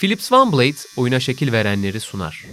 Philips OneBlade oyuna şekil verenleri sunar.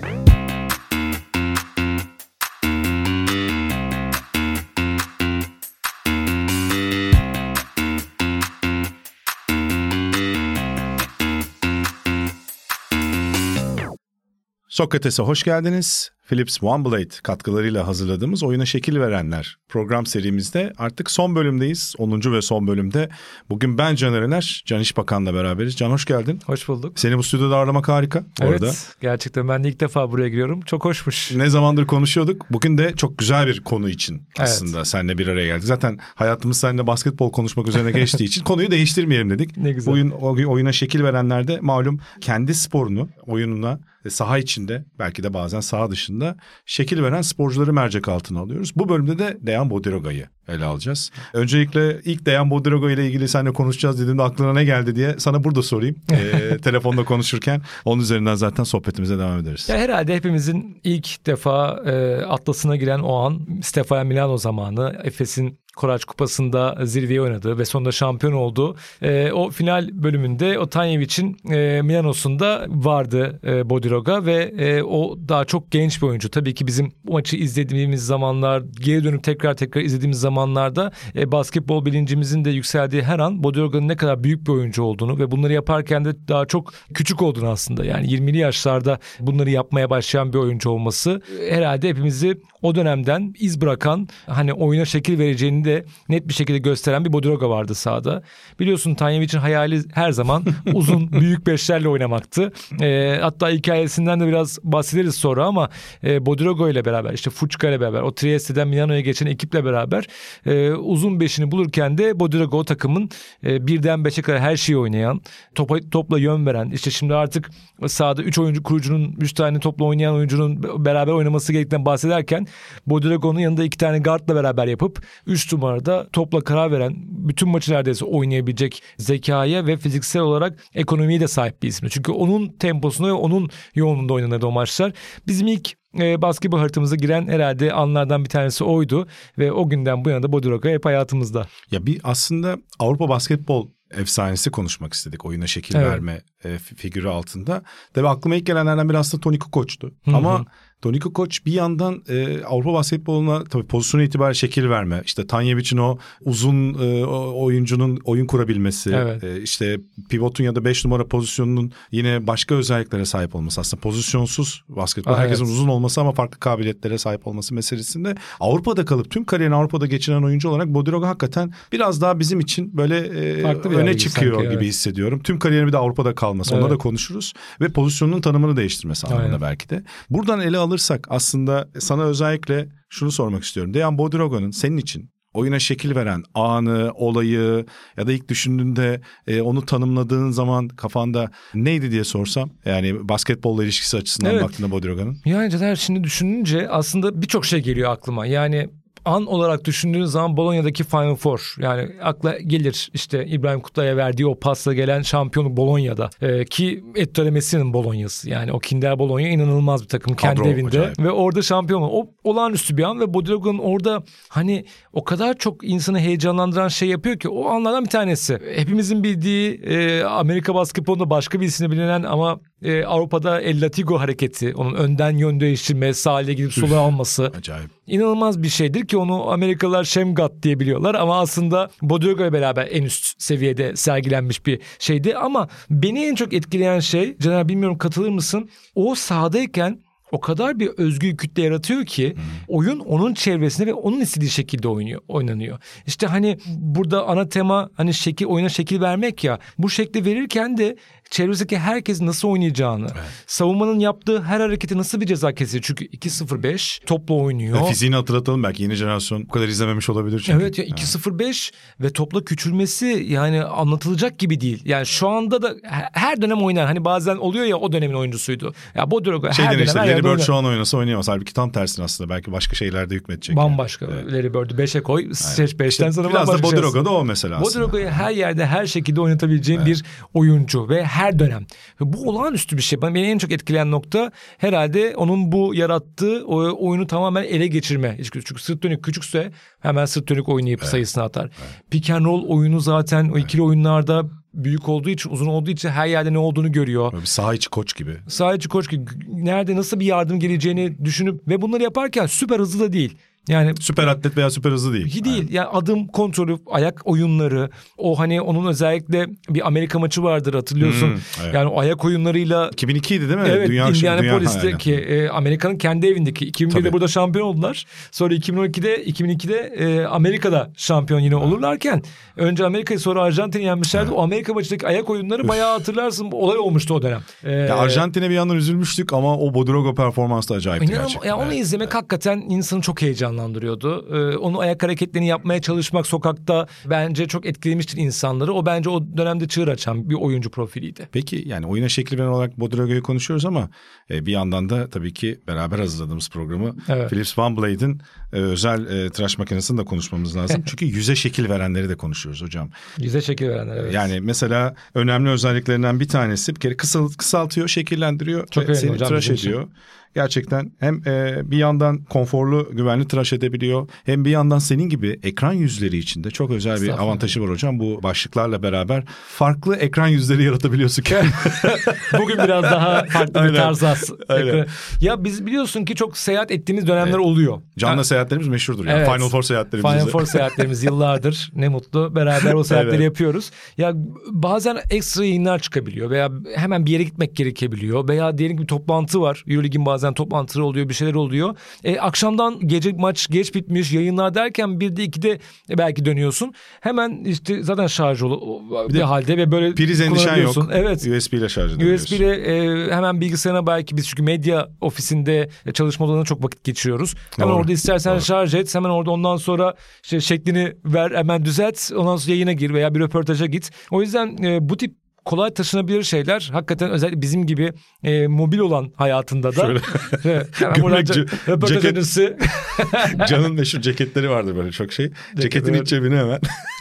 Sokrates'e hoş geldiniz. Philips OneBlade katkılarıyla hazırladığımız Oyuna Şekil Verenler program serimizde artık son bölümdeyiz. 10. ve son bölümde. Bugün ben Can Erener, Can İşbakan'la beraberiz. Can hoş geldin. Hoş bulduk. Seni bu stüdyoda ağırlamak harika. Evet Orada. gerçekten ben de ilk defa buraya giriyorum. Çok hoşmuş. Ne zamandır konuşuyorduk. Bugün de çok güzel bir konu için aslında evet. seninle bir araya geldik. Zaten hayatımız seninle basketbol konuşmak üzerine geçtiği için konuyu değiştirmeyelim dedik. Ne güzel. Oyun, oyuna şekil verenlerde malum kendi sporunu, oyununa saha içinde belki de bazen saha dışında şekil veren sporcuları mercek altına alıyoruz. Bu bölümde de Dejan Bodiroga'yı ele alacağız. Öncelikle ilk Dejan Bodiroga ile ilgili seninle konuşacağız dediğimde aklına ne geldi diye sana burada sorayım. e, telefonda konuşurken onun üzerinden zaten sohbetimize devam ederiz. Ya herhalde hepimizin ilk defa e, atlasına giren o an Stefano Milano zamanı Efes'in Koraç Kupası'nda zirveye oynadı ve sonunda şampiyon oldu. E, o final bölümünde o Tanyevic'in e, Milano'sunda vardı e, Bodiroga ve e, o daha çok genç bir oyuncu. Tabii ki bizim maçı izlediğimiz zamanlar, geri dönüp tekrar tekrar izlediğimiz zamanlarda e, basketbol bilincimizin de yükseldiği her an Bodiroga'nın ne kadar büyük bir oyuncu olduğunu ve bunları yaparken de daha çok küçük olduğunu aslında. Yani 20'li yaşlarda bunları yapmaya başlayan bir oyuncu olması herhalde hepimizi o dönemden iz bırakan hani oyuna şekil vereceğini de net bir şekilde gösteren bir Bodiroga vardı sahada. Biliyorsun Tanyevic'in hayali her zaman uzun büyük beşlerle oynamaktı. E, hatta hikayesinden de biraz bahsederiz sonra ama e, Bodiroga ile beraber işte Fuçka ile beraber o Trieste'den Milano'ya geçen ekiple beraber e, uzun beşini bulurken de Bodiroga o takımın e, birden beşe kadar her şeyi oynayan, topa, topla yön veren işte şimdi artık sahada üç oyuncu kurucunun üç tane topla oynayan oyuncunun beraber oynaması gerektiğinden bahsederken Bodirogo'nun yanında iki tane guardla beraber yapıp üç numarada topla karar veren bütün maçı neredeyse oynayabilecek zekaya ve fiziksel olarak ekonomiye de sahip bir isim. Çünkü onun temposunda ve onun yoğunluğunda oynanırdı o maçlar. Bizim ilk e, basketbol haritamıza giren herhalde anlardan bir tanesi oydu ve o günden bu yana da Bodiroga hep hayatımızda. Ya bir aslında Avrupa basketbol efsanesi konuşmak istedik oyuna şekil evet. verme e, figürü altında. Tabii aklıma ilk gelenlerden biri aslında Toni Kukoç'tu. Ama Toni Kukoc bir yandan e, Avrupa basketboluna tabii pozisyon itibariyle şekil verme. İşte Tanyevic'in o uzun e, oyuncunun oyun kurabilmesi. Evet. E, işte pivotun ya da 5 numara pozisyonunun yine başka özelliklere sahip olması. Aslında pozisyonsuz basketbol. Ah, herkesin evet. uzun olması ama farklı kabiliyetlere sahip olması meselesinde. Avrupa'da kalıp tüm kariyerini Avrupa'da geçiren oyuncu olarak Bodiroga hakikaten biraz daha bizim için böyle e, öne çıkıyor sanki, gibi evet. hissediyorum. Tüm kariyerini bir de Avrupa'da kalması. Evet. Onunla da konuşuruz. Ve pozisyonunun tanımını değiştirmesi anlamında belki de. Buradan ele alırsak aslında sana özellikle şunu sormak istiyorum. Dejan Bodiroga'nın senin için oyuna şekil veren anı, olayı ya da ilk düşündüğünde e, onu tanımladığın zaman kafanda neydi diye sorsam yani basketbolla ilişkisi açısından evet. baktığında Bodiroga'nın. Yani Caner şimdi düşününce aslında birçok şey geliyor aklıma. Yani an olarak düşündüğün zaman Bolonya'daki Final Four yani akla gelir işte İbrahim Kutlay'a verdiği o pasla gelen şampiyonu Bolonya'da ee, ki Ettore Messi'nin Bolonya'sı yani o Kinder Bologna inanılmaz bir takım kendi Kadro, evinde acayip. ve orada şampiyon o olağanüstü bir an ve Bodiroga'nın orada hani o kadar çok insanı heyecanlandıran şey yapıyor ki o anlardan bir tanesi. Hepimizin bildiği e, Amerika basketbolunda başka bir isimle bilinen ama e, Avrupa'da El Latigo hareketi, onun önden yön değiştirme, sahile gidip sola alması. Acayip. İnanılmaz bir şeydir ki onu Amerikalılar Şemgat diye biliyorlar ama aslında Bodiroga ile beraber en üst seviyede sergilenmiş bir şeydi ama beni en çok etkileyen şey Caner bilmiyorum katılır mısın? O sahadayken o kadar bir özgür kütle yaratıyor ki hmm. oyun onun çevresinde ve onun istediği şekilde oynuyor, oynanıyor. İşte hani burada ana tema hani şekil oyuna şekil vermek ya. Bu şekli verirken de çevresindeki herkes nasıl oynayacağını, evet. savunmanın yaptığı her hareketi nasıl bir ceza kesiyor. Çünkü 2-0-5 topla oynuyor. Ve fiziğini hatırlatalım belki yeni jenerasyon bu kadar izlememiş olabilir çünkü. Evet ya 2-0-5 ve topla küçülmesi yani anlatılacak gibi değil. Yani şu anda da her dönem oynar. Hani bazen oluyor ya o dönemin oyuncusuydu. Ya Bodiroga şey her dönem işte, her Larry Bird şu an oynasa oynayamaz. Halbuki tam tersine aslında belki başka şeylerde hükmedecek. Bambaşka. Yani. Larry Bird'ü 5'e koy. Seç 5'ten işte sonra Biraz da Bodiroga da o mesela aslında. Bodiroga'yı her yerde her şekilde oynatabileceğin evet. bir oyuncu ve her dönem. Bu olağanüstü bir şey. Beni en çok etkileyen nokta herhalde onun bu yarattığı o oyunu tamamen ele geçirme. Çünkü sırt dönük küçükse hemen sırt dönük oynayıp evet. sayısını atar. Evet. Pick and roll oyunu zaten o ikili evet. oyunlarda büyük olduğu için uzun olduğu için her yerde ne olduğunu görüyor. Böyle bir saha içi koç gibi. Saha içi koç gibi nerede nasıl bir yardım geleceğini düşünüp ve bunları yaparken süper hızlı da değil. Yani Süper atlet veya süper hızlı değil. Değil. Yani adım kontrolü, ayak oyunları, o hani onun özellikle bir Amerika maçı vardır hatırlıyorsun. Hmm, evet. Yani o ayak oyunlarıyla 2002 idi değil mi? Evet Dünya, dünya, Indianapolis'teki e, Amerika'nın kendi evindeki 2001'de Tabii. burada şampiyon oldular. Sonra 2012'de 2002'de e, Amerika'da şampiyon yine olurlarken önce Amerika'yı sonra Arjantin'i yenmişlerdi. O Amerika maçındaki ayak oyunları bayağı hatırlarsın olay olmuştu o dönem. E, Ya Arjantin'e bir yandan üzülmüştük ama o Bodirogo performansı da acayipti gerçekten. ya onu Evet. izlemek hakikaten insanı çok heyecanlandırıyordu. Ee, onu ayak hareketlerini yapmaya çalışmak sokakta bence çok etkilemiştir insanları. O bence o dönemde çığır açan bir oyuncu profiliydi. Peki yani oyuna şekil veren olarak Bodirogo'yu konuşuyoruz ama e, bir yandan da tabii ki beraber hazırladığımız programı Evet. Philips Van Blade'in e, özel e, tıraş makinesini de konuşmamız lazım. Çünkü yüze şekil verenleri de konuşuyoruz hocam. Yüze şekil verenler evet. Yani mesela önemli özelliklerinden bir tanesi bir kere kısal, kısaltıyor, şekillendiriyor Çok ve seni hocam tıraş bizim için. Gerçekten hem e, bir yandan konforlu, güvenli tıraş edebiliyor. Hem bir yandan senin gibi ekran yüzleri içinde çok özel bir avantajı var hocam. Bu başlıklarla beraber farklı ekran yüzleri yaratabiliyorsun. Bugün biraz daha farklı bir Aynen. tarz as. Aynen. Ya biz biliyorsun ki çok seyahat ettiğimiz dönemler oluyor. Canlı Ha, seyahatlerimiz meşhurdur. Yani. Evet. Final Four seyahatlerimiz. Final Four seyahatlerimiz yıllardır ne mutlu beraber o seyahatleri Evet. yapıyoruz. Ya bazen ekstra yayınlar çıkabiliyor veya hemen bir yere gitmek gerekebiliyor veya diyelim ki bir toplantı var. Euroleague'in bazen toplantıları oluyor bir şeyler oluyor. E, akşamdan gece maç geç bitmiş yayınlar derken bir de ikide belki dönüyorsun. Hemen işte zaten şarj ol bir, de halde ve böyle Priz endişen yok. Evet. USB ile şarj edebiliyorsun. USB ile e, hemen bilgisayarına belki biz çünkü medya ofisinde çalışma odalarında çok vakit geçiriyoruz. Hemen Doğru, orada istersen doğru. şarj et. Hemen orada ondan sonra işte şeklini ver hemen düzelt. Ondan sonra yayına gir veya bir röportaja git. O yüzden e, bu tip kolay taşınabilir şeyler hakikaten özellikle bizim gibi e, mobil olan hayatında da Şöyle gömlek, ceket- öncesi Can'ın meşhur ceketleri vardır böyle çok şey. Ceketin evet. iç cebine hemen.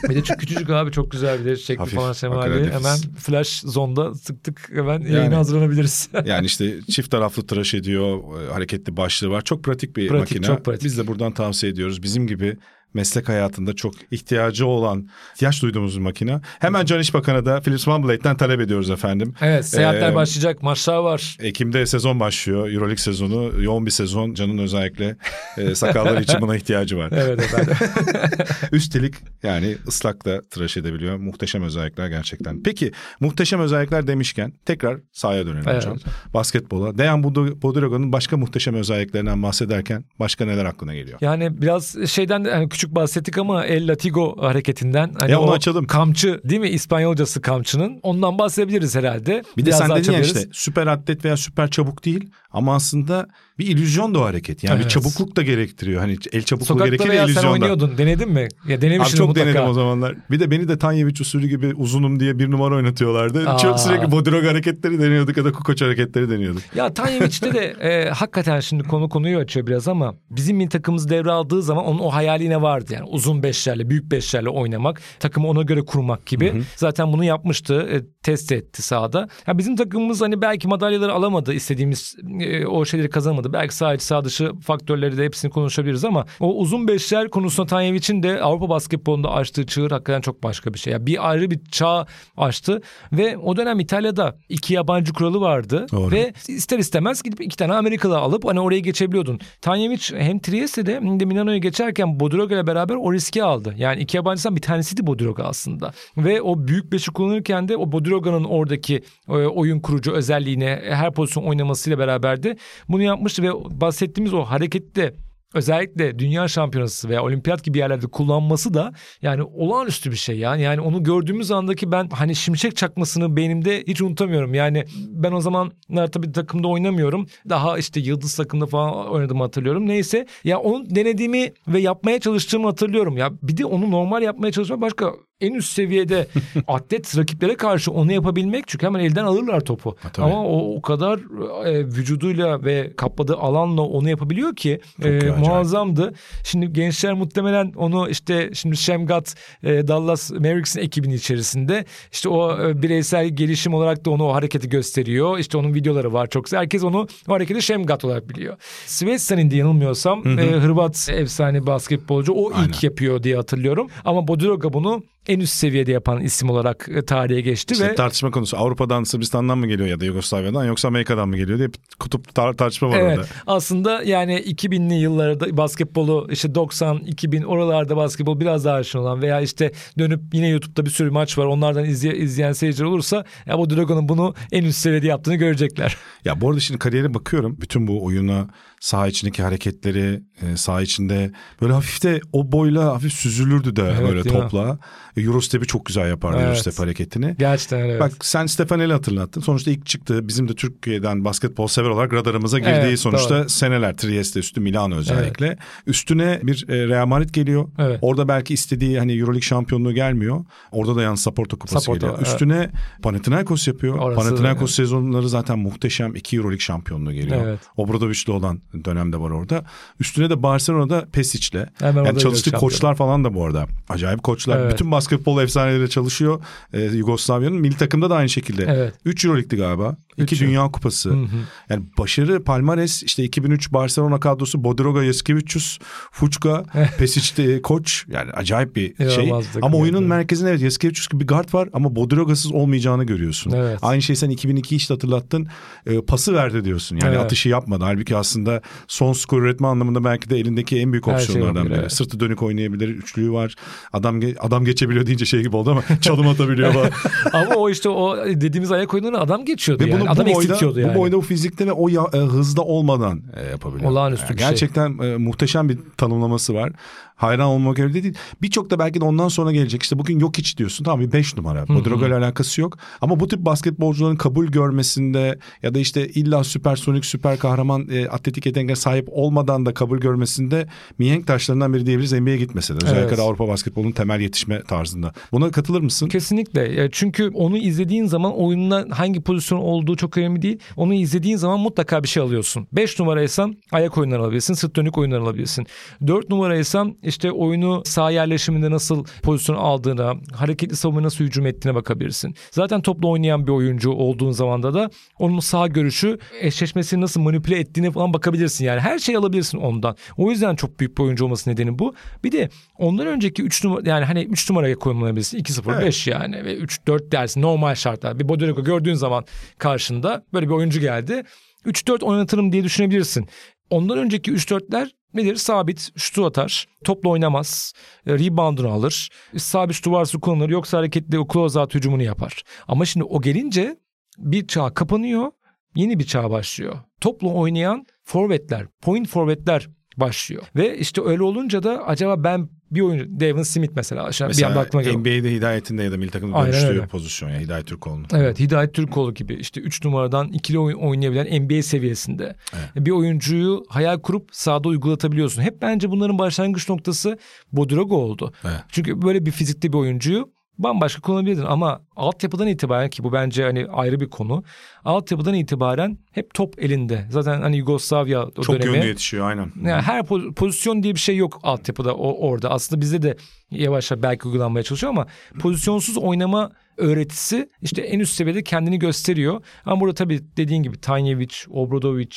bir de çok küçücük abi çok güzel bir de şekli Hafif, falan semali hemen flash zonda sıktık hemen Yani. yayına hazırlanabiliriz. Yani işte çift taraflı tıraş ediyor, e, hareketli başlığı var. Çok pratik bir Pratik, makine. çok pratik. Biz de buradan tavsiye ediyoruz. Bizim gibi meslek hayatında çok ihtiyacı olan, ihtiyaç duyduğumuz bir makine. Hemen Can İş Bakan'a da Philips OneBlade'den talep ediyoruz efendim. Evet seyahatler Ee, başlayacak maçlar var. Ekim'de sezon başlıyor. Euroleague sezonu. Yoğun bir sezon. Can'ın özellikle e, sakalları için buna ihtiyacı var. Evet efendim. Üstelik yani ıslak da tıraş edebiliyor. Muhteşem özellikler gerçekten. Peki muhteşem özellikler demişken tekrar sahaya dönelim Evet. hocam. Basketbola. Dejan Bod- Bodirogo'nun başka muhteşem özelliklerinden bahsederken başka neler aklına geliyor? Yani biraz şeyden de hani küçük bahsettik ama El Latigo hareketinden. Hani Ya onu o açalım. Kamçı değil mi İspanyolcası kamçının. Ondan bahsedebiliriz herhalde. Bir de Biraz sen daha dedin ya işte süper atlet veya süper çabuk değil ama aslında bir illüzyon da o hareket. Yani bir Evet. çabukluk da gerektiriyor. Hani el çabukluğu Sokakta gerekir veya sen illüzyonda. oynuyordun. Denedin mi? Ya denemişsin çok mutlaka. denedim o zamanlar. Bir de beni de Tanyevic usulü gibi uzunum diye bir numara oynatıyorlardı. Aa. Çok sürekli Bodirogo hareketleri deniyorduk ya da Kukoç hareketleri deniyorduk. Ya Tanyevic'te de e, hakikaten şimdi konu konuyu açıyor biraz ama bizim milli takımımız devraldığı zaman onun o hayali yine vardı. Yani uzun beşlerle, büyük beşlerle oynamak, takımı ona göre kurmak gibi. Zaten bunu yapmıştı, e, test etti sahada. Ya bizim takımımız hani belki madalyaları alamadı, istediğimiz e, o şeyleri kazanamadı. Belki sağ içi sağ dışı faktörleri de hepsini konuşabiliriz ama o uzun beşler konusunda Tanyevic'in de Avrupa basketbolunda açtığı çığır hakikaten çok başka bir şey. Ya bir ayrı bir çağ açtı ve o dönem İtalya'da iki yabancı kuralı vardı Doğru. ve ister istemez gidip iki tane Amerikalı alıp hani oraya geçebiliyordun. Tanyevic hem Trieste'de hem de Milano'ya geçerken Bodiroga ile beraber o riski aldı. Yani iki yabancıdan bir tanesiydi Bodiroga aslında. Ve o büyük beşi kullanırken de o Bodiroga'nın oradaki e, oyun kurucu özelliğine her pozisyon oynamasıyla beraber de bunu yapmıştı ve bahsettiğimiz o harekette özellikle dünya şampiyonası veya olimpiyat gibi yerlerde kullanması da yani olağanüstü bir şey ya. Yani onu gördüğümüz andaki ben hani şimşek çakmasını beynimde hiç unutamıyorum. Yani ben o zamanlar tabii takımda oynamıyorum. Daha işte yıldız takımda falan oynadığımı hatırlıyorum. Neyse ya onu denediğimi ve yapmaya çalıştığımı hatırlıyorum. Ya bir de onu normal yapmaya çalışmak başka en üst seviyede atlet rakiplere karşı onu yapabilmek çünkü hemen elden alırlar topu. tabii. Ama o o kadar e, vücuduyla ve kapladığı alanla onu yapabiliyor ki e, acayip. muazzamdı. Şimdi gençler muhtemelen onu işte şimdi Şemgat e, Dallas Mavericks'in ekibinin içerisinde işte o e, bireysel gelişim olarak da onu o hareketi gösteriyor. İşte onun videoları var çok. Herkes onu o hareketi Şemgat olarak biliyor. Svetsa'nın diye yanılmıyorsam e, Hırvat efsane basketbolcu o ilk Aynen. yapıyor diye hatırlıyorum. Ama Bodiroga bunu en üst seviyede yapan isim olarak e, tarihe geçti İşte ve tartışma konusu Avrupa'dan Sırbistan'dan mı geliyor ya da Yugoslavya'dan yoksa Amerika'dan mı geliyor diye bir kutup tar- tartışma var Evet orada. aslında yani 2000'li yıllarda basketbolu işte 90 2000 oralarda basketbol biraz daha aşina olan veya işte dönüp yine YouTube'da bir sürü maç var onlardan izley- izleyen seyirciler olursa ya bu Dragon'un bunu en üst seviyede yaptığını görecekler. Ya bu arada şimdi kariyere bakıyorum. Bütün bu oyuna saha içindeki hareketleri, e, saha içinde böyle hafif de o boyla hafif süzülürdü de Evet, böyle topla. E, Eurostep'i çok güzel yapardı Evet. Eurostep hareketini. Gerçekten öyle. Bak sen Stefanel'i hatırlattın. Sonuçta ilk çıktı bizim de Türkiye'den basketbol sever olarak radarımıza girdiği Evet, sonuçta doğru. seneler Trieste üstü Milano özellikle. Üstüne bir e, Real Madrid geliyor. Evet. Orada belki istediği hani Euroleague şampiyonluğu gelmiyor. Orada da yalnız Saporto kupası Saporto, geliyor. evet. Üstüne Panathinaikos yapıyor. Orası, Panathinaikos evet. sezonları zaten muhteşem. iki Euroleague şampiyonluğu geliyor. Evet. Obradovic'le olan dönemde var orada. Üstüne de Barcelona'da Pesic'le. Hemen Yani çalıştığı koçlar falan da bu arada. Acayip koçlar. Evet. Bütün basketbol efsaneleri çalışıyor. Ee, Yugoslavya'nın milli takımda da aynı şekilde. Evet. 3 Euroleague'di galiba. Üç 2 Euro. Dünya Kupası. Hı hı. Yani başarı Palmares işte 2003 Barcelona kadrosu Bodiroga Yaskevicius, Fuçka, Pesic'te koç. Yani acayip bir şey. İnanılmaz takım Ama oyunun yani. merkezinde evet Yaskevicius gibi bir guard var ama Bodiroga'sız olmayacağını görüyorsun. Evet. Aynı şey sen 2002 işte hatırlattın. E, pası verdi diyorsun. Yani Evet. atışı yapmadı. Halbuki aslında son skor üretme anlamında belki de elindeki en büyük şey opsiyonlardan olabilir, biri. evet. Sırtı dönük oynayabilir, üçlüğü var. Adam ge- adam geçebiliyor deyince şey gibi oldu ama çalım atabiliyor falan. Ama o işte o dediğimiz ayak oyunlarına adam geçiyordu Ve yani. bunu adam bu boyda, eksiltiyordu yani. bu boyda bu fizikte ve o ya- e, hızda olmadan e, yapabiliyor. Olağanüstü bir şey. Gerçekten e, muhteşem bir tanımlaması var. Hayran olmak öyle değil. Birçok da belki de ondan sonra gelecek. İşte bugün yok hiç diyorsun. Tamam bir 5 numara. Bodiroga ile alakası yok. Ama bu tip basketbolcuların kabul görmesinde ya da işte illa süpersonik, süper kahraman e, atletik yeteneğe sahip olmadan da kabul görmesinde mihenk taşlarından biri diyebiliriz NBA'ye gitmese de. Özellikle Evet. Avrupa basketbolunun temel yetişme tarzında. Buna katılır mısın? Kesinlikle. Ya Çünkü onu izlediğin zaman oyununa hangi pozisyon olduğu çok önemli değil. Onu izlediğin zaman mutlaka bir şey alıyorsun. 5 numaraysan ayak oyunları alabilirsin, sırt dönük oyunları alabilirsin. 4 numaraysan işte oyunu sağ yerleşiminde nasıl pozisyon aldığına, hareketli savunma nasıl hücum ettiğine bakabilirsin. Zaten topla oynayan bir oyuncu olduğun zaman da onun sağ görüşü eşleşmesini nasıl manipüle ettiğine falan bakabilirsin. Yani her şeyi alabilirsin ondan. O yüzden çok büyük bir oyuncu olması nedeni bu. Bir de ondan önceki 3 numara yani hani 3 numaraya konumlanabilirsin. 2-0 Evet. 5 yani ve 3-4 dersin normal şartlar. Bir Bodiroga gördüğün zaman karşında böyle bir oyuncu geldi. 3-4 oynatırım diye düşünebilirsin. Ondan önceki 3-4'ler nedir? Sabit, şutu atar, topla oynamaz, e, reboundunu alır, sabit şutu varsa kullanır yoksa hareketli o closeout hücumunu yapar. Ama şimdi o gelince bir çağ kapanıyor, yeni bir çağ başlıyor. Topla oynayan forvetler, point forvetler başlıyor. Ve işte öyle olunca da acaba ben bir oyuncu, Devin Smith mesela, şu an bir anda Mesela aklıma geliyor. NBA'de hidayetinde ya da milli takımda dönüştüğü öyle. pozisyon ya Hidayet Türkoğlu'nun. Evet Hidayet Türkoğlu gibi işte 3 numaradan ikili oyun oynayabilen NBA seviyesinde bir oyuncuyu hayal kurup sahada uygulatabiliyorsun. Hep bence bunların başlangıç noktası Bodiroga oldu. Evet. Çünkü böyle bir fizikte bir oyuncuyu bambaşka kullanabilirdin ama altyapıdan itibaren ki bu bence hani ayrı bir konu. Altyapıdan itibaren hep top elinde. Zaten hani Yugoslavya o Çok dönemi. yönlü yetişiyor aynen. Yani her po- pozisyon diye bir şey yok altyapıda o orada. Aslında bizde de yavaş yavaş belki uygulanmaya çalışıyor ama pozisyonsuz oynama öğretisi işte en üst seviyede kendini gösteriyor. Ama burada tabii dediğin gibi Tanjevic, Obradovic,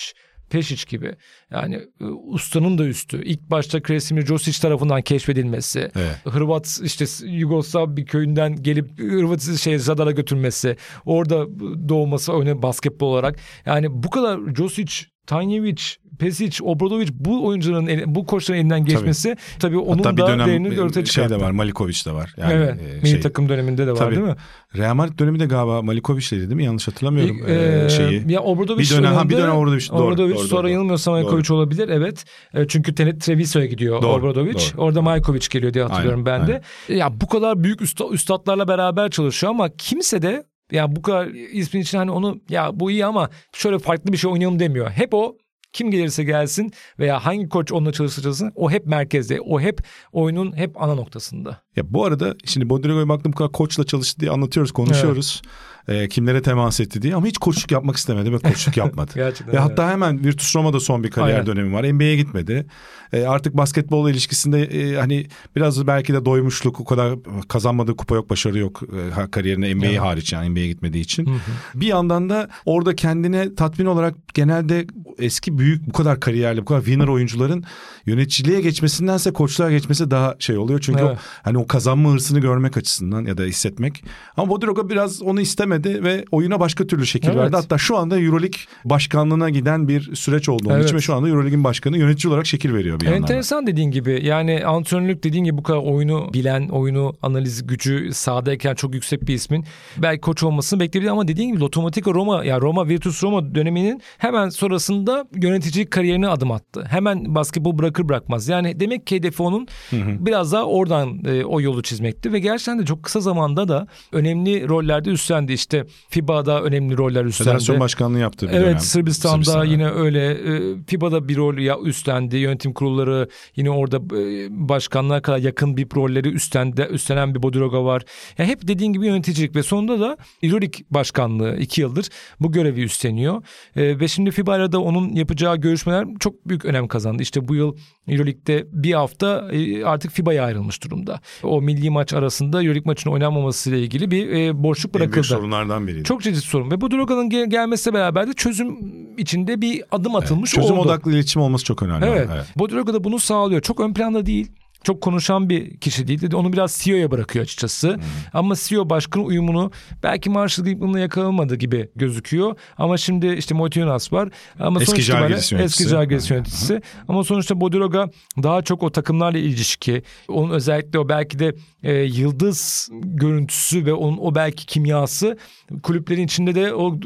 Pešić gibi yani e, ustanın da üstü. İlk başta Kresimir Josic tarafından keşfedilmesi. Evet. Hırvat işte Yugoslav bir köyünden gelip Hırvat şey Zadar'a götürmesi. Orada doğması oyuna basketbol olarak. Yani bu kadar Josic, Tanjevic, Pesic, Obradovic bu oyuncuların bu koçların elinden geçmesi tabii, onun Hatta da dönem değerini ortaya şey çıkarttı. de var Malikovic de var. Yani evet. e, milli şey, takım döneminde de var Tabii. değil mi? Real Madrid dönemi de galiba Malikovic'leydi değil mi? Yanlış hatırlamıyorum Ee, e, şeyi. Ya Obradovic Bir dönem- ha, bir dönem Obradovic, doğru, Obradovic doğru, sonra doğru. yanılmıyorsam Majkovic olabilir evet. E, Çünkü Treviso'ya gidiyor Doğru, Obradovic. doğru. Orada Majkovic geliyor diye hatırlıyorum Aynen, ben de. Ya bu kadar büyük üsta, üstadlarla beraber çalışıyor ama kimse de ya bu kadar ismin için hani onu ya bu iyi ama şöyle farklı bir şey oynayalım demiyor. Hep o kim gelirse gelsin veya hangi koç onunla çalışırsa çalışsın o hep merkezde. O hep oyunun hep ana noktasında. Ya bu arada şimdi Bodiroga'ya baktım bu kadar koçla çalıştı diye anlatıyoruz, konuşuyoruz. E, kimlere temas etti diye ama hiç koçluk yapmak istemedi ve koçluk yapmadı. Gerçekten ve hatta hemen Virtus Roma'da son bir kariyer Aynen. dönemi var. NBA'ye gitmedi. E, artık basketbolla ilişkisinde e, hani biraz belki de doymuşluk o kadar kazanmadığı kupa yok başarı yok e, kariyerine NBA Evet. hariç yani NBA'ye gitmediği için. Bir yandan da orada kendine tatmin olarak genelde eski büyük bu kadar kariyerli bu kadar winner oyuncuların yöneticiliğe geçmesindense koçluğa geçmesi daha şey oluyor. Çünkü Evet. o, hani o kazanma hırsını görmek açısından ya da hissetmek. Ama Bodiroga biraz onu istemedi ve oyuna başka türlü şekil Evet. verdi. Hatta şu anda Euroleague başkanlığına giden bir süreç oldu onun Evet. için ve şu anda Euroleague'in başkanı yönetici olarak şekil veriyor bir yandan. da. Enteresan dediğin gibi yani antrenörlük dediğin gibi bu kadar oyunu bilen, oyunu analiz gücü sahadayken çok yüksek bir ismin belki koç olmasını bekleyebilir ama dediğin gibi Lokomotiv Roma ya Roma Virtus Roma döneminin hemen sonrasında yöneticilik kariyerine adım attı. Hemen basketbol bırakır bırakmaz. Yani demek ki hedefi onun biraz daha oradan e, o yolu çizmekti ve gerçekten de çok kısa zamanda da önemli rollerde üstlendi. İşte FIBA'da önemli roller üstlendi. Federasyon başkanlığı yaptı bir Evet dönem. Sırbistan'da Sırbistan'da. yine öyle e, FIBA'da bir rol ya üstlendi. Yönetim kurulları yine orada e, başkanlığa kadar yakın bir rolleri üstlendi, üstlenen bir Bodiroga var. Yani hep dediğin gibi yöneticilik ve sonunda da Euroleague başkanlığı iki yıldır bu görevi üstleniyor. E, ve şimdi FIBA ile de onun yapacağı görüşmeler çok büyük önem kazandı. İşte bu yıl Euroleague'de bir hafta artık FIBA'ya ayrılmış durumda. O milli maç arasında Euroleague maçının oynanmaması ile ilgili bir e, boşluk En büyük bırakıldı. Sorunlardan biriydi. Çok ciddi sorun ve bu Droga'nın gel- gelmesiyle beraber de çözüm içinde bir adım atılmış Çözüm oldu. odaklı iletişim olması çok önemli. Evet. Bu Droga da bunu sağlıyor. Çok ön planda değil. Çok konuşan bir kişi değil. Dedi Onu biraz CEO'ya bırakıyor açıkçası. Ama CEO başkan uyumunu belki Marshall Glickman'la yakalamadı gibi gözüküyor. Ama şimdi işte Moiti Jonas var. Ama Eski Žalgiris yöneticisi. Eski Žalgiris yöneticisi. Ama sonuçta Bodiroga daha çok o takımlarla ilişki. Onun özellikle o belki de e, yıldız görüntüsü ve onun o belki kimyası kulüplerin içinde de o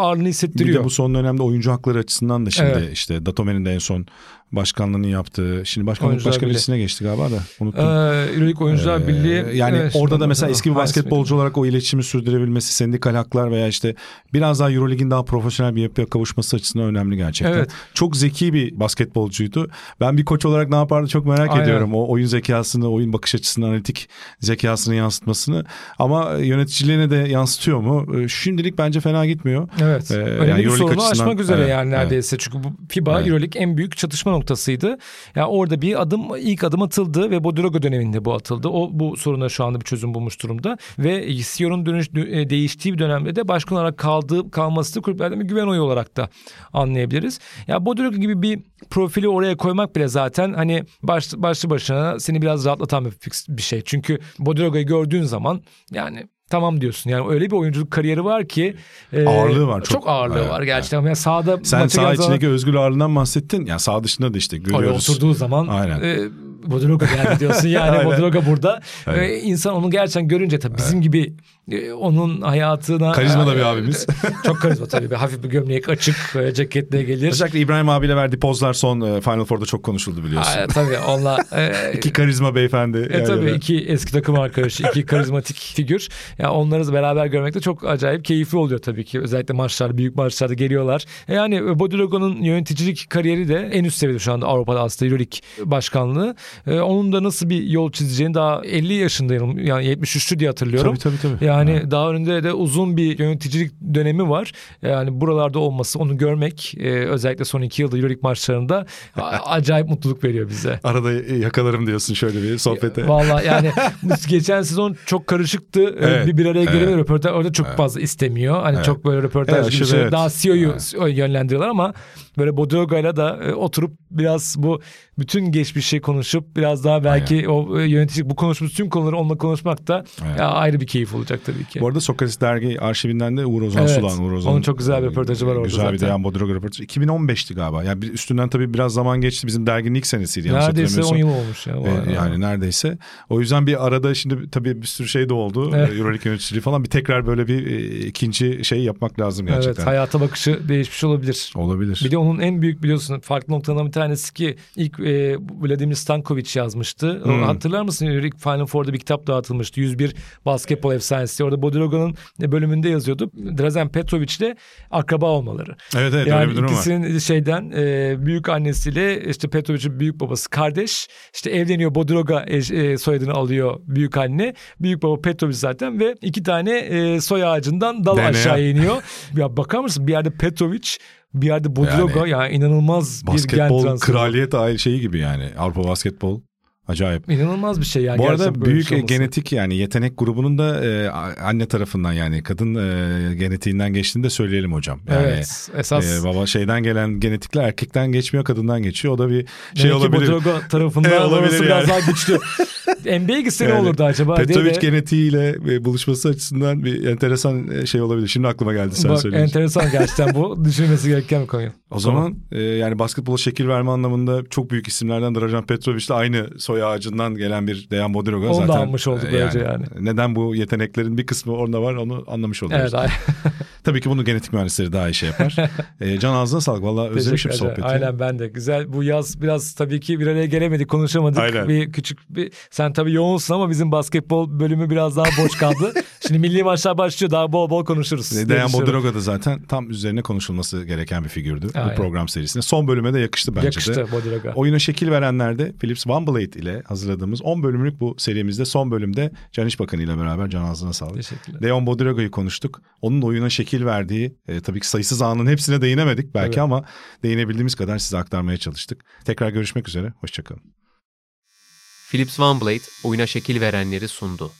ağırlığını Bir hissettiriyor. de bu son dönemde oyuncu hakları açısından da şimdi Evet. işte Datome'nin de en son başkanlığını yaptığı. Şimdi başkanlık Oyuncular başka Birliği. birisine geçti galiba da unuttum. Ee, Euroleague Oyuncular Ee, Birliği. yani Evet, orada da mesela eski bir basketbolcu olarak o iletişimi sürdürebilmesi, sendikal haklar veya işte biraz daha Euroleague'in daha profesyonel bir yapıya kavuşması açısından önemli gerçekten. Evet. Çok zeki bir basketbolcuydu. Ben bir koç olarak ne yapardı çok merak Aynen. ediyorum. O oyun zekasını, oyun bakış açısını, analitik zekasını yansıtmasını. Ama yöneticiliğine de yansıtıyor mu? Ee, Şimdilik bence fena gitmiyor. Evet. Ee, Önemli yani bir sorunu aşmak üzere Evet, yani evet. neredeyse. Çünkü bu FIBA Evet. Euroleague en büyük çatışma noktasıydı. Yani orada bir adım ilk adım atıldı ve Bodiroga döneminde bu atıldı. O bu soruna şu anda bir çözüm bulmuş durumda ve CEO'nun dönüş e, değiştiği bir dönemde de başkan olarak kaldığı kalması da kulüplerden bir güven oyu olarak da anlayabiliriz. Ya Bodiroga gibi bir profili oraya koymak bile zaten hani baş, başlı başına seni biraz rahatlatan bir, bir şey. Çünkü Bodiroga'yı gördüğün zaman yani Tamam diyorsun yani öyle bir oyunculuk kariyeri var ki e, Ağırlığı var, Çok, çok. ağırlığı Evet, var gerçekten. Yani sahada Sen saha geldiği zaman- içindeki özgür ağırlığından bahsettin. Yani saha dışında da işte Oraya görüyoruz. oturduğu zaman Aynen. e, Bodroga geldi diyorsun yani Aynen. Bodroga burada. Aynen. E, insan onu gerçekten görünce tabii bizim gibi e, onun hayatına... Karizma da bir abimiz. Çok karizma tabii. Bir hafif bir gömlek açık e, ceketle gelir. Özellikle İbrahim abiyle verdiği pozlar son e, Final Four'da çok konuşuldu biliyorsun. Aa, tabii onunla... e, İki karizma beyefendi. E tabii iki eski takım arkadaşı, iki karizmatik figür. Ya onları beraber görmek de çok acayip keyifli oluyor tabii ki. Özellikle maçlar, büyük maçlarda geliyorlar. Yani Bodirogo'nun yöneticilik kariyeri de en üst seviyede şu anda Avrupa'da aslında Euroleague başkanlığı. E, onun da nasıl bir yol çizeceğini daha 50 yaşındayım. Yani 73'lü diye hatırlıyorum. Tabii tabii tabii. Yani Evet. daha önünde de uzun bir yöneticilik dönemi var. Yani buralarda olması, onu görmek e, özellikle son iki yılda Euroleague maçlarında acayip mutluluk veriyor bize. Arada yakalarım diyorsun şöyle bir sohbete. Vallahi yani geçen sezon çok karışıktı. Ee, Evet, Bir bir araya evet. gelemiyor. Röportaj orada çok fazla istemiyor. Hani Evet. çok böyle röportaj Evet, gibi şey. evet. Daha CEO'yu yönlendiriyorlar ama böyle Bodroga'yla da e, oturup biraz bu bütün geçmişi konuşup biraz daha belki o e, yönetici bu konuşmuş tüm konuları onunla konuşmak da ya ayrı bir keyif olacak tabii ki. Bu arada Sokrates dergi arşivinden de Uğur Ozan Evet. Sulan. Uğur Ozan'ın, Onun çok güzel bir e, röportajı var orada Güzel bir zaten. Dejan Bodroga röportajı. 2015'ti galiba. Yani bir üstünden tabii biraz zaman geçti. Bizim derginin ilk senesiydi. Neredeyse 10 hatırlamıyorsam. yıl olmuş ya. E, Vay. yani neredeyse. O yüzden bir arada şimdi tabii bir sürü şey de oldu. Evet. Evet. Euroleague yöneticiliği falan. Bir tekrar böyle bir e, ikinci şey yapmak lazım gerçekten. Evet hayata bakışı değişmiş olabilir. Olabilir. Bir de onun en büyük biliyorsun farklı noktalarından bir tanesi ki ilk e, Vladimir Stankovic Malkovich yazmıştı. Hmm. Hatırlar mısın? Rick Final Four'da bir kitap dağıtılmıştı. 101 basketbol efsanesi. Orada Bodiroga'nın bölümünde yazıyordu. Drazen Petrovic'le akraba olmaları. Evet evet yani öyle bir durum var. ikisinin şeyden e, büyük annesiyle işte Petrovic'in büyük babası kardeş. İşte evleniyor Bodiroga e, e, soyadını alıyor büyük anne. Büyük baba Petrovic zaten ve iki tane e, soy ağacından dal aşağı iniyor. ya bakar mısın bir yerde Petrovic bir yerde Bodiroga yani, Yani inanılmaz bir gen Basketbol transferi. kraliyet aile şeyi gibi yani. Avrupa basketbol acayip. İnanılmaz bir şey yani. Bu arada büyük şey olması. genetik yani yetenek grubunun da e, anne tarafından yani kadın e, genetiğinden geçtiğini de söyleyelim hocam. Yani, evet. Esas e, baba şeyden gelen genetikler erkekten geçmiyor kadından geçiyor. O da bir şey Demek olabilir. Bodiroga tarafından E, olabilir orası biraz yani. daha güçlü. NBA'ye gitse ne Yani olurdu acaba? Petrovic de- genetiğiyle e, buluşması açısından bir enteresan e, şey olabilir. Şimdi aklıma geldi sen Bak, söyleyince. enteresan gerçekten bu. Düşünmesi gereken bir konu. O zaman e, yani basketbola şekil verme anlamında çok büyük isimlerden Dragan Petrovic ile aynı soy ağacından gelen bir Dejan Bodiroga Onu da zaten. almış olduk e, böylece yani. Neden bu yeteneklerin bir kısmı orada var onu anlamış oluyoruz. Evet. Tabii ki bunu genetik mühendisleri daha iyi şey yapar. e, can ağzına sağlık. Valla özlemişim sohbeti. Aynen ben de. Güzel. Bu yaz biraz tabii ki bir araya gelemedik, konuşamadık. Aynen. Bir küçük bir sen tabii yoğunsun ama bizim basketbol bölümü biraz daha boş kaldı. Şimdi milli maçlar başlıyor. Daha bol bol konuşuruz. Dejan. Bodiroga da zaten tam üzerine konuşulması gereken bir figürdü Aynen. bu program serisinde. Son bölüme de yakıştı bence de. Yakıştı Bodiroga. Oyuna şekil verenlerde Philips One Blade ile hazırladığımız 10 bölümlük bu serimizde son bölümde Can İş Bakanı ile beraber Can ağzına sağlık. Teşekkürler. Leon Bodiroga'yı konuştuk. Onun oyuna şekil verdiği e, tabii ki sayısız anın hepsine değinemedik belki Evet. ama değinebildiğimiz kadar size aktarmaya çalıştık. Tekrar görüşmek üzere. Hoşçakalın. Philips OneBlade oyuna şekil verenleri sundu.